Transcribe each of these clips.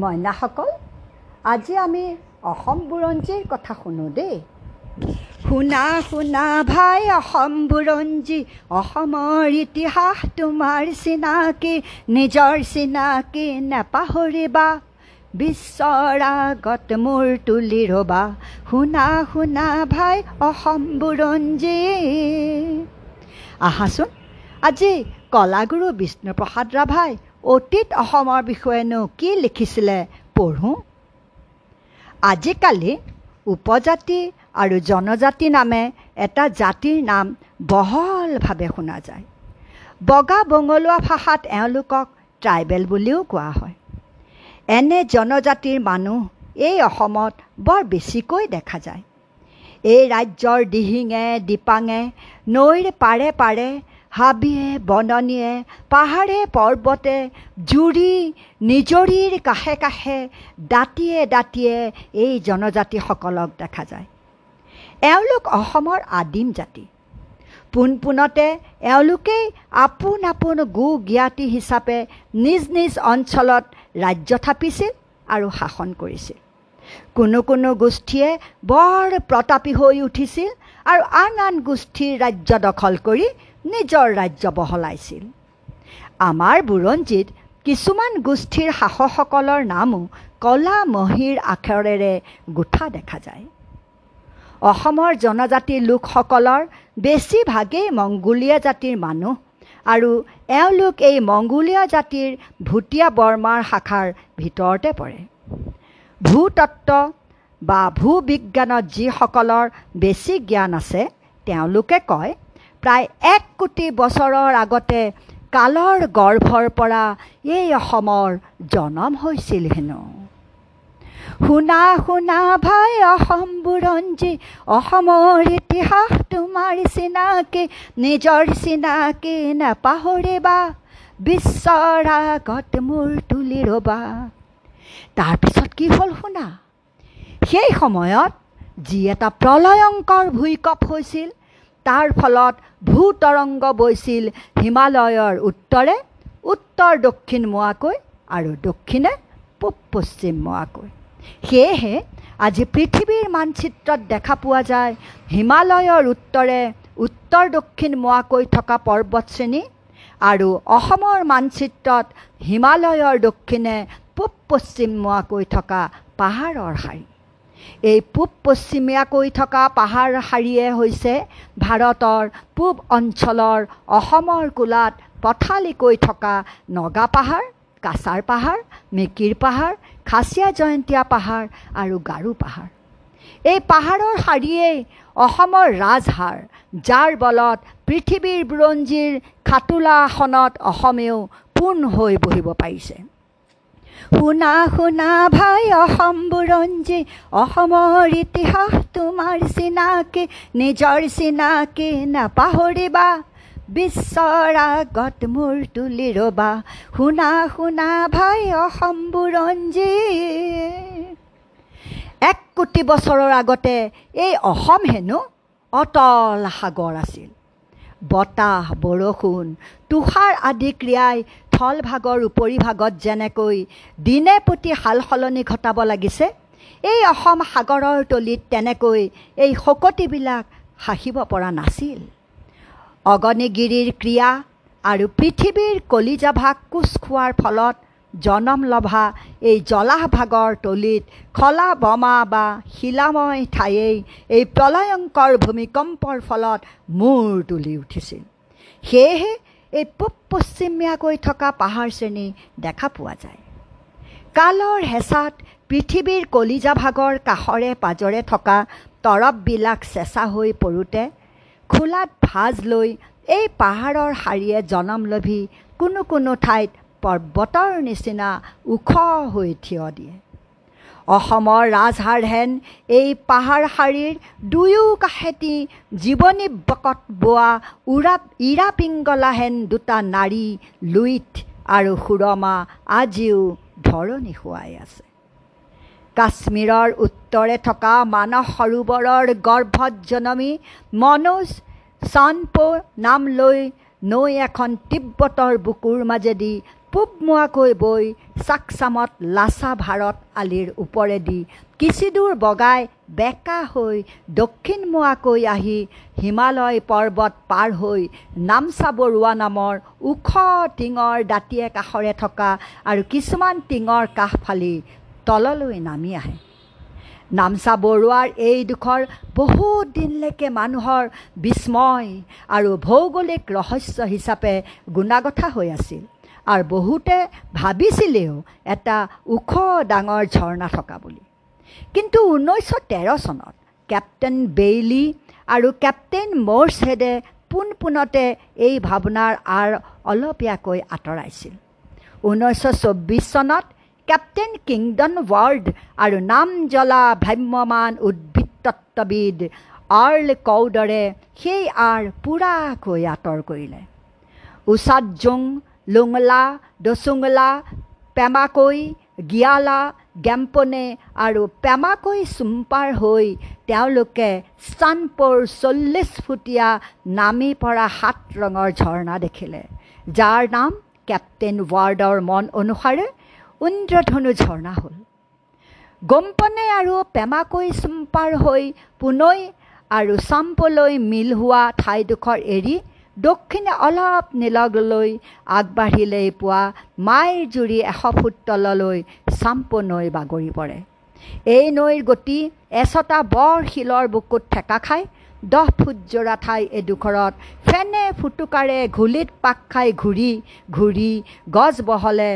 মইনাসকল আজি আমি অসম বুৰঞ্জীৰ কথা শুনো দেই। শুনা শুনা ভাই অসম বুৰঞ্জী অসমৰ ইতিহাস তোমাৰ চিনাকি নিজৰ চিনাকি নেপাহৰিবা বিশ্বৰ আগত মূৰ তুলি ৰ'বা। শুনা শুনা ভাই অসম বুৰঞ্জী। আহাচোন আজি কলাগুৰু বিষ্ণুপ্ৰসাদ ৰাভাই অতীত অসমৰ বিষয়েনো কি লিখিছিলে পঢ়োঁ? আজিকালি উপজাতি আৰু জনজাতি নামে এটা জাতিৰ নাম বহলভাৱে শুনা যায়। বগা বঙলোৱা ভাষাত এওঁলোকক ট্ৰাইবেল বুলিও কোৱা হয়। এনে জনজাতিৰ মানুহ এই অসমত বৰ বেছিকৈ দেখা যায়। এই ৰাজ্যৰ দিহিঙে দিপাঙে নৈৰ পাৰে পাৰে হাবিয়ে বননিয়ে পাহাৰে পৰ্বতে জুৰি নিজৰীৰ কাষে কাষে দাঁতিয়ে দাঁতিয়ে এই জনজাতিসকলক দেখা যায়। এওঁলোক অসমৰ আদিম জাতি। পোনপোনতে এওঁলোকেই আপোন আপোন গো জ্ঞাতি হিচাপে নিজ নিজ অঞ্চলত ৰাজ্য থাপিছিল আৰু শাসন কৰিছিল। কোনো কোনো গোষ্ঠীয়ে বৰ প্ৰতাপী হৈ উঠিছিল আৰু আন আন গোষ্ঠীৰ ৰাজ্য দখল কৰি নিজৰ ৰাজ্য বহলাইছিল। আমাৰ বুৰঞ্জীত কিছুমান গোষ্ঠীৰ শাসকসকলৰ নামো কলা মহিৰ আখৰেৰে গোঠা দেখা যায়। অসমৰ জনজাতিৰ লোকসকলৰ বেছিভাগেই মংগোলীয়া জাতিৰ মানুহ আৰু এওঁলোক এই মংগোলীয়া জাতিৰ ভুটীয়া বৰ্মাৰ শাখাৰ ভিতৰতে পৰে। ভূতত্ব বা ভূ বিজ্ঞানত যিসকলৰ বেছি জ্ঞান আছে তেওঁলোকে কয় প্ৰায় এক কোটি বছৰৰ আগতে কালৰ গৰ্ভৰ পৰা এই অসমৰ জনম হৈছিল হেনো। শুনা শুনা ভাই অসম বুৰঞ্জী অসমৰ ইতিহাস তোমাৰ চিনাকি নিজৰ চিনাকি নেপাহৰিবা বিশ্বৰ আগত মূৰ তুলি ৰ'বা। তাৰপিছত কি হ'ল শুনা? সেই সময়ত যি এটা প্ৰলয়ংকৰ ভূঁইকঁপ হৈছিল তাৰ ফলত ভূতৰংগ বৈছিল হিমালয়ৰ উত্তৰে উত্তৰ দক্ষিণ মোৱাকৈ আৰু দক্ষিণে পূব পশ্চিম মোৱাকৈ। সেয়েহে আজি পৃথিৱীৰ মানচিত্ৰত দেখা পোৱা যায় হিমালয়ৰ উত্তৰে উত্তৰ দক্ষিণ মোৱাকৈ থকা পৰ্বতশ্ৰেণী আৰু অসমৰ মানচিত্ৰত হিমালয়ৰ দক্ষিণে পূব পশ্চিম মোৱাকৈ থকা পাহাৰৰ শাৰী। এই পূব পশ্চিমীয়াকৈ থকা পাহাৰ শাৰীয়ে হৈছে ভাৰতৰ পূব অঞ্চলৰ অসমৰ কোলাত পথালিকৈ থকা নগা পাহাৰ কাছাৰ পাহাৰ মিকিৰ পাহাৰ খাচীয়া জয়ন্তীয়া পাহাৰ আৰু গাৰো পাহাৰ। এই পাহাৰৰ শাৰীয়েই অসমৰ ৰাজহাৰ যাৰ বলত পৃথিৱীৰ বুৰঞ্জীৰ খাটোলা আসনত অসমেও পোন হৈ বহিব পাৰিছে। শুনা শুনা ভাই অসম বুৰঞ্জী অসমৰ ইতিহাস তোমাৰ চিনাকি নিজৰ চিনাকি নাপাহৰিবা বিশ্বৰ আগত মূৰ তুলি ৰ'বা শুনা শুনা ভাই অসম বুৰঞ্জী এক কোটি বছৰৰ আগতে এই অসম হেনো অতল সাগৰ আছিল। বতাহ বৰষুণ তুষাৰ আদি ক্ৰিয়াই থলভাগৰ উপৰিভাগত যেনেকৈ দিনে প্ৰতি সাল সলনি ঘটাব লাগিছে এই অসম সাগৰৰ তলিত তেনেকৈ এই শকতিবিলাক সাহিব পৰা নাছিল। অগ্নিগিৰিৰ ক্ৰিয়া আৰু পৃথিৱীৰ কলিজাভাগ কোচ খোৱাৰ ফলত জনম লভা এই জলাহভাগৰ তলিত খলা বমা বা শিলাময় ঠায়েই এই প্ৰলয়ংকৰ ভূমিকম্পৰ ফলত মূৰ তুলি উঠিছিল। সেয়েহে এই পূব পশ্চিমীয়াকৈ থকা পাহাৰ শ্ৰেণী দেখা পোৱা যায়। কালৰ হেঁচাত পৃথিৱীৰ কলিজাভাগৰ কাষৰে পাজৰে থকা তৰপবিলাক চেঁচা হৈ পৰোঁতে খোলাত ভাজ লৈ এই পাহাৰৰ শাৰীয়ে জনম লভি কোনো কোনো ঠাইত পৰ্বতৰ নিচিনা ওখ হৈ থিয় দিয়ে। অসমৰ ৰাজহাৰহেন এই পাহাৰ শাৰীৰ দুয়ো কাষেতি জীৱনী বকত বোৱা উৰা ইৰা পিংগলাহেন দুটা নাৰী লুইত আৰু সুৰমা আজিও ধৰণি শুৱাই আছে। কাশ্মীৰৰ উত্তৰে থকা মানস সৰোবৰৰ গৰ্ভত জনমী মনোজ চানপো নাম লৈ নৈ এখন তিব্বতৰ বুকুৰ মাজেদি পূবমোৱাকৈ বৈ চাকচামত লাচা ভাৰত আলিৰ ওপৰেদি কিছুদূৰ বগাই বেকা হৈ দক্ষিণমুৱাকৈ আহি হিমালয় পৰ্বত পাৰ হৈ নামচা বৰুৱা নামৰ ওখ টিঙৰ দাঁতিয়ে কাষৰে থকা আৰু কিছুমান টিঙৰ কাষ ফালি তললৈ নামি আহে। নামচা বৰুৱাৰ এইডোখৰ বহুত দিনলৈকে মানুহৰ বিস্ময় আৰু ভৌগোলিক ৰহস্য হিচাপে গুণাগথা হৈ আছিল। আৰু বহুতে ভাবিছিলেও এটা ওখ ডাঙৰ ঝৰ্ণা থকা বুলি। কিন্তু ঊনৈছশ তেৰ চনত কেপ্টেইন বেইলি আৰু কেপ্টেইন মৰ্ছহেডে পোনপোনতে এই ভাৱনাৰ আঁৰ অলপীয়াকৈ আঁতৰাইছিল। ঊনৈছশ চৌব্বিছ চনত কেপ্টেইন কিংডন ৱাৰ্ড আৰু নাম জ্বলা ভ্ৰাম্যমান উদ্ভিদতত্ববিদ আৰ্ল কৌডৰে সেই আঁৰ পূৰাকৈ আঁতৰ কৰিলে। উষাদ জোং লুংলা দচুংলা পেমাকৈ গিয়ালা গেম্পনে আৰু পেমাকৈ চুম্পাৰ হৈ তেওঁলোকে চানপৰ চল্লিছ ফুটীয়া নামি পৰা সাত ৰঙৰ ঝৰ্ণা দেখিলে যাৰ নাম কেপ্টেইন ৱাৰ্ডৰ মন অনুসাৰে ইন্দ্ৰধনু ঝৰ্ণা হ'ল গম্পনে আৰু পেমাকৈ চুম্পাৰ হৈ পুনৈ আৰু চাম্পলৈ মিল হোৱা ঠাইডোখৰ এৰি দক্ষিণে অলপ নীলগলৈ আগবাঢ়িলেই পোৱা মাইৰ জুৰি এশ ফুট তললৈ চাম্পো নৈ বাগৰি পৰে। এই নৈৰ গতি এচটা বৰ শিলৰ বুকুত ঠেকা খাই দহ ফুট জোৰা ঠাই এডোখৰত ফেনে ফুটুকাৰে ঘুলিত পাক খাই ঘূৰি ঘূৰি গছ বহলে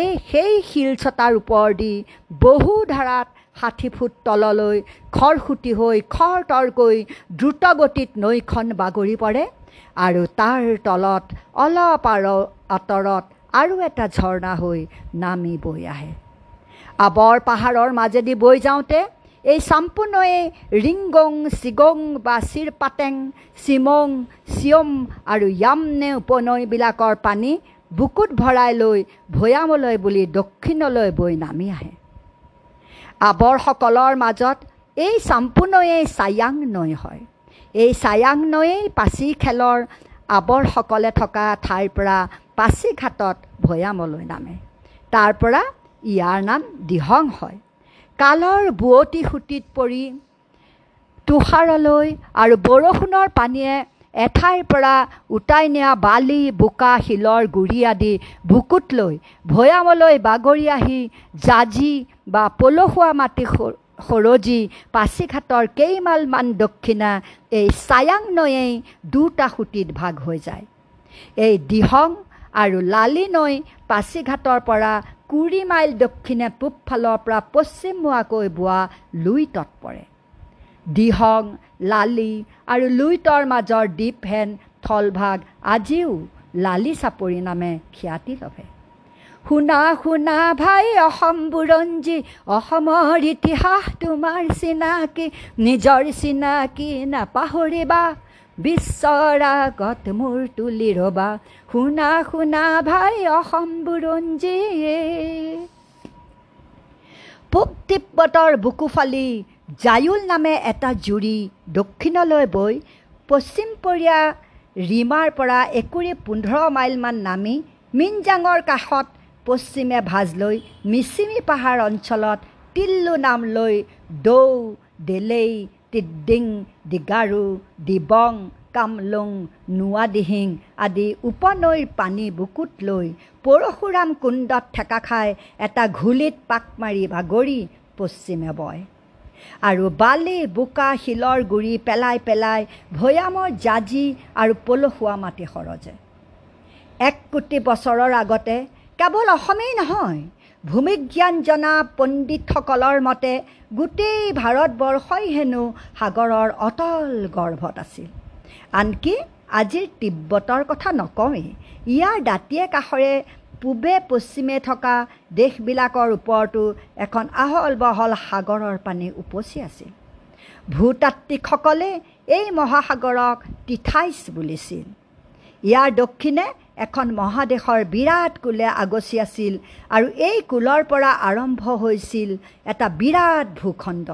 এই সেই শিলচটাৰ ওপৰেদি বহু ধাৰাত ষাঠি ফুট তললৈ খৰসুটি হৈ খৰ তৰকৈ দ্ৰুতগতিত নৈখন বাগৰি পৰে। আৰু তাৰ তলত অলপ আৰু আঁতৰত আৰু এটা ঝৰ্ণা হৈ নামি বৈ আহে। আবৰ পাহাৰৰ মাজেদি বৈ যাওঁতে এই চাম্পোনৈয়ে ৰিংগং চিগং বা চিৰপাটেং চিমং চিয়ম আৰু য়ামনে উপনৈবিলাকৰ পানী বুকুত ভৰাই লৈ ভৈয়ামলৈ বুলি দক্ষিণলৈ বৈ নামি আহে। আৱৰসকলৰ মাজত এই চাম্পোনৈয়েই চায়াং নৈ হয়। এই চায়াং নৈয়েই পাচি খেলৰ আৱৰসকলে থকা ঠাইৰ পৰা পাচিঘাটত ভৈয়ামলৈ নামে। তাৰ পৰা ইয়াৰ নাম দিহং হয়। কালৰ বুৱতী সুঁতিত পৰি তুষাৰলৈ আৰু বৰষুণৰ পানীয়ে এঠাইৰ পৰা উটাই নিয়া বালি বোকা শিলৰ গুৰি আদি বুকুত লৈ ভৈয়ামলৈ বাগৰি আহি জাজি বা পলসুৱা মাটি সৰজি পাচিঘাটৰ কেইমালমান দক্ষিণা এই চায়াং নৈয়েই দুটা সুঁতিত ভাগ হৈ যায়। এই দিহং আৰু লালি নৈ পাচিঘাটৰ পৰা কুৰি মাইল দক্ষিণে পূবফালৰ পৰা পশ্চিমমুৱাকৈ বোৱা লুইতত পৰে। দিহং লালি আৰু লুইতৰ মাজৰ দ্বীপহেন থলভাগ আজিও লালি চাপৰি নামে খ্যাতি লভে। শুনা শুনা ভাই অসম বুৰঞ্জী অসমৰ ইতিহাস তোমাৰ চিনাকি নিজৰ চিনাকি নাপাহৰিবা বিশ্বৰ আগত মোৰ তুলি ৰবা শুনা শুনা ভাই অসম বুৰঞ্জী পূব তিব্বতৰ বুকু ফালি জায়ুল নামে এটা জুৰি দক্ষিণলৈ বৈ পশ্চিমপৰীয়া ৰিমাৰ পৰা একুৰি পোন্ধৰ মাইলমান নামি মিনজাঙৰ কাষত পশ্চিমে ভাজ লৈ মিচিমি পাহাৰ অঞ্চলত তিল্লু নাম লৈ দৌ দেলেই তিদ্দিং দিগাৰু দিবং কামলুং নোৱাদিহিং আদি উপনৈৰ পানী বুকুত লৈ পৰশুৰাম কুণ্ডত ঠেকা খাই এটা ঘুলিত পাক মাৰি বাগৰি পশ্চিমে বয়। আৰু বালি বোকা শিলৰ গুৰি পেলাই পেলাই ভৈয়ামৰ জাজি আৰু পলসুৱা মাটি সৰজে। এক কোটি বছৰৰ আগতে কেৱল অসমেই নহয় ভূমিজ্ঞান জনা পণ্ডিতসকলৰ মতে গোটেই ভাৰতবৰ্ষই হেনো সাগৰৰ অটল গৰ্ভত আছিল। আনকি আজিৰ তিব্বতৰ কথা নকওঁৱেই ইয়াৰ দাঁতিয়ে কাষৰে পূবে পশ্চিমে থকা দেশবিলাকৰ ওপৰতো এখন আহল বহল সাগৰৰ পানী উপচি আছিল। ভূতাত্ত্বিকসকলে এই মহাসাগৰক টিথাইছ বুলিছিল। ইয়াৰ দক্ষিণে এখন মহাদেশৰ বিৰাট কুলে আগচি আছিল আৰু এই কুলৰ পৰা আৰম্ভ হৈছিল এটা বিৰাট ভূখণ্ড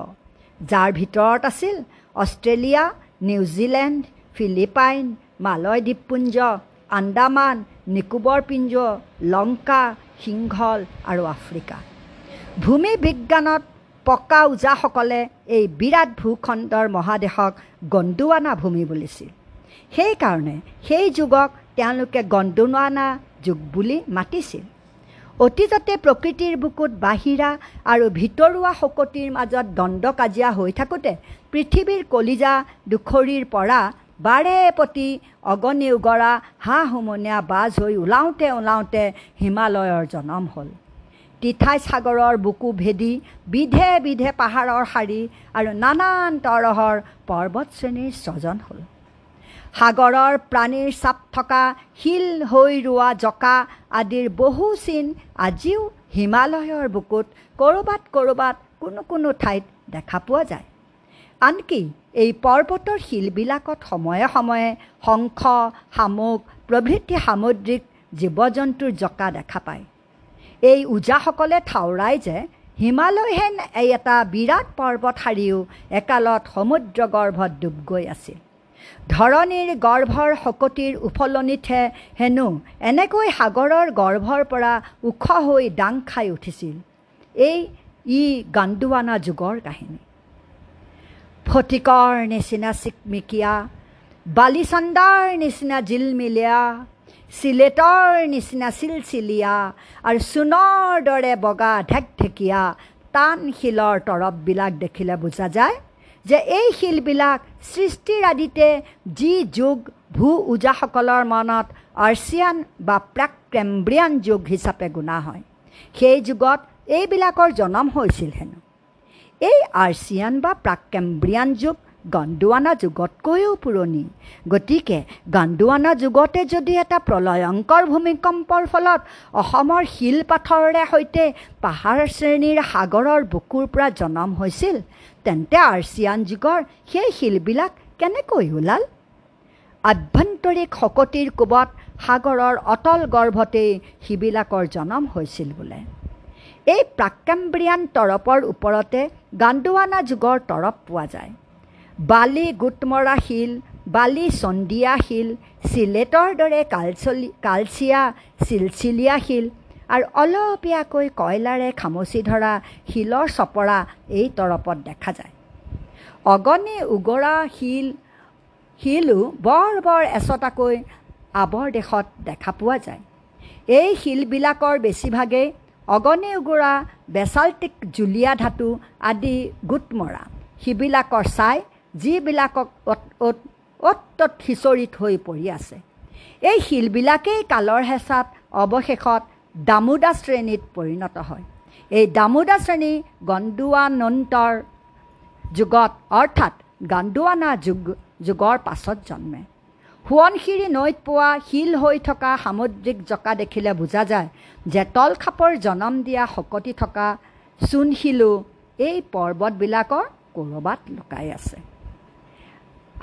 যাৰ ভিতৰত আছিল অষ্ট্ৰেলিয়া নিউজিলেণ্ড ফিলিপাইন মালয় দ্বীপপুঞ্জ আন্দামান নিকোবৰ পিঞ্জ লংকা সিংহল আৰু আফ্ৰিকা। ভূমি বিজ্ঞানত পকা ওজাসকলে এই বিৰাট ভূখণ্ডৰ মহাদেশক গণ্ডুৱানা ভূমি বুলিছিল। সেইকাৰণে সেই যুগক তেওঁলোকে গণ্ডুৱানা যুগ বুলি মাতিছিল। অতীততে প্ৰকৃতিৰ বুকুত বাহিৰা আৰু ভিতৰুৱা শকতিৰ মাজত দণ্ড কাজিয়া হৈ থাকোঁতে পৃথিৱীৰ কলিজা দুখৰিৰ পৰা বাৰে প্ৰতি অগনি উগৰা হাঁহ হুমনীয়া বাজ হৈ ওলাওঁতে ওলাওঁতে হিমালয়ৰ জনম হ'ল। তিথাই সাগৰৰ বুকু ভেদি বিধে বিধে পাহাৰৰ শাৰী আৰু নানান তৰহৰ পৰ্বত শ্ৰেণীৰ স্বজন হ'ল। সাগৰৰ প্ৰাণীৰ চাপ থকা শিল হৈ ৰোৱা জকা আদিৰ বহু চিন আজিও হিমালয়ৰ বুকুত ক'ৰবাত ক'ৰবাত কোনো কোনো ঠাইত দেখা পোৱা যায়। আনকি এই পৰ্বতৰ শিলবিলাকত সময়ে সময়ে শংখ শামুক প্ৰভৃতি সামুদ্ৰিক জীৱ জন্তুৰ জকা দেখা পায়। এই ওজাসকলে ঠাউৰাই যে হিমালয়হেন এই এটা বিৰাট পৰ্বত শাৰীও একালত সমুদ্ৰ গৰ্ভত ডুব গৈ আছিল। ধৰণীৰ গৰ্ভৰ শকতিৰ উফলনিতহে হেনো এনেকৈ সাগৰৰ গৰ্ভৰ পৰা ওখ হৈ ডাং খাই উঠিছিল। এই ই গাণ্ডুৱানা যুগৰ কাহিনী। ফটিকৰ নিচিনা চিকমিকিয়া বালিচন্দাৰ নিচিনা জিলমিলীয়া চিলেটৰ নিচিনা চিলচিলীয়া আৰু চূণৰ দৰে বগা ঢেকঢেকীয়া টান শিলৰ তৰপবিলাক দেখিলে বুজা যায়। যে এই শিলবিলাক সৃষ্টিৰ আদিতে যি যুগ ভূ ওজাসকলৰ মনত আৰ্চিয়ান বা প্ৰাক ক্ৰেম্ব্ৰিয়ান যুগ হিচাপে গুণা হয়। সেই যুগত এইবিলাকৰ জনম হৈছিল হেনো। এই আৰ্চিয়ান বা প্ৰাক কেম্ব্ৰিয়ান যুগ গণ্ডুৱানা যুগতকৈও পুৰণি। গতিকে গণ্ডুৱানা যুগতে যদি এটা প্ৰলয়ংকৰ ভূমিকম্পৰ ফলত অসমৰ শিল পাথৰেৰে সৈতে পাহাৰ শ্ৰেণীৰ সাগৰৰ বুকুৰ পৰা জনম হৈছিল তেন্তে আৰ্চিয়ান যুগৰ সেই শিলবিলাক কেনেকৈ ওলাল আভ্যন্তৰিক শকতিৰ কোবত সাগৰৰ অটল গৰ্ভতেই সিবিলাকৰ জনম হৈছিল বোলে এই প্ৰাক্যাম্ব্ৰিয়ান তৰপৰ ওপৰতে গাণ্ডুৱানা যুগৰ তৰপ পোৱা যায় বালি গোটমৰা শিল বালি চন্দিয়া শিল চিলেটৰ দৰে কালচলি কালচিয়া চিলচিলীয়া শিল আৰু অলপীয়াকৈ কয়লাৰে খামচি ধৰা শিলৰ চপৰা এই তৰপত দেখা যায়। অগনি উগৰা শিল শিলো বৰ বৰ এচটাকৈ আৱৰ দেশত দেখা পোৱা যায়। এই শিলবিলাকৰ বেছিভাগেই অগনি উগৰা বেচাল্টিক জুলীয়া ধাতু আদি গোট মৰা সিবিলাকৰ চাই যিবিলাকক অত অত অত তত সিঁচৰিত হৈ পৰি আছে। এই শিলবিলাকেই কালৰ হেঁচাত অৱশেষত দামোদা শ্ৰেণীত পৰিণত হয়। এই দামোদা শ্ৰেণী গণ্ডুৱানন্তৰ যুগত অৰ্থাৎ গাণ্ডুৱানা যুগ যুগৰ পাছত জন্মে। সোৱণশিৰি নৈত পোৱা শিল হৈ থকা সামুদ্ৰিক জকা দেখিলে বুজা যায় যে তলখাপৰ জনম দিয়া শকতি থকা চূণশিলো এই পৰ্বতবিলাকৰ ক'ৰবাত লুকাই আছে।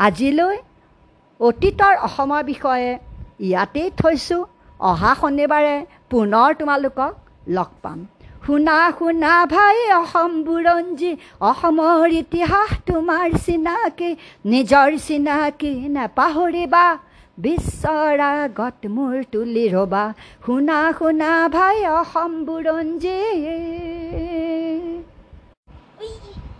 আজিলৈ অতীতৰ অসমৰ বিষয়ে ইয়াতেই থৈছোঁ। অহা শনিবাৰে পুনৰ তোমালোকক লগ পাম। শুনা শুনা ভাই অসম বুৰঞ্জী অসমৰ ইতিহাস তোমাৰ চিনাকি নিজৰ চিনাকি নেপাহৰিবা বিশ্বৰ আগত মূৰ তুলি ৰ'বা। শুনা শুনা ভাই অসম বুৰঞ্জী।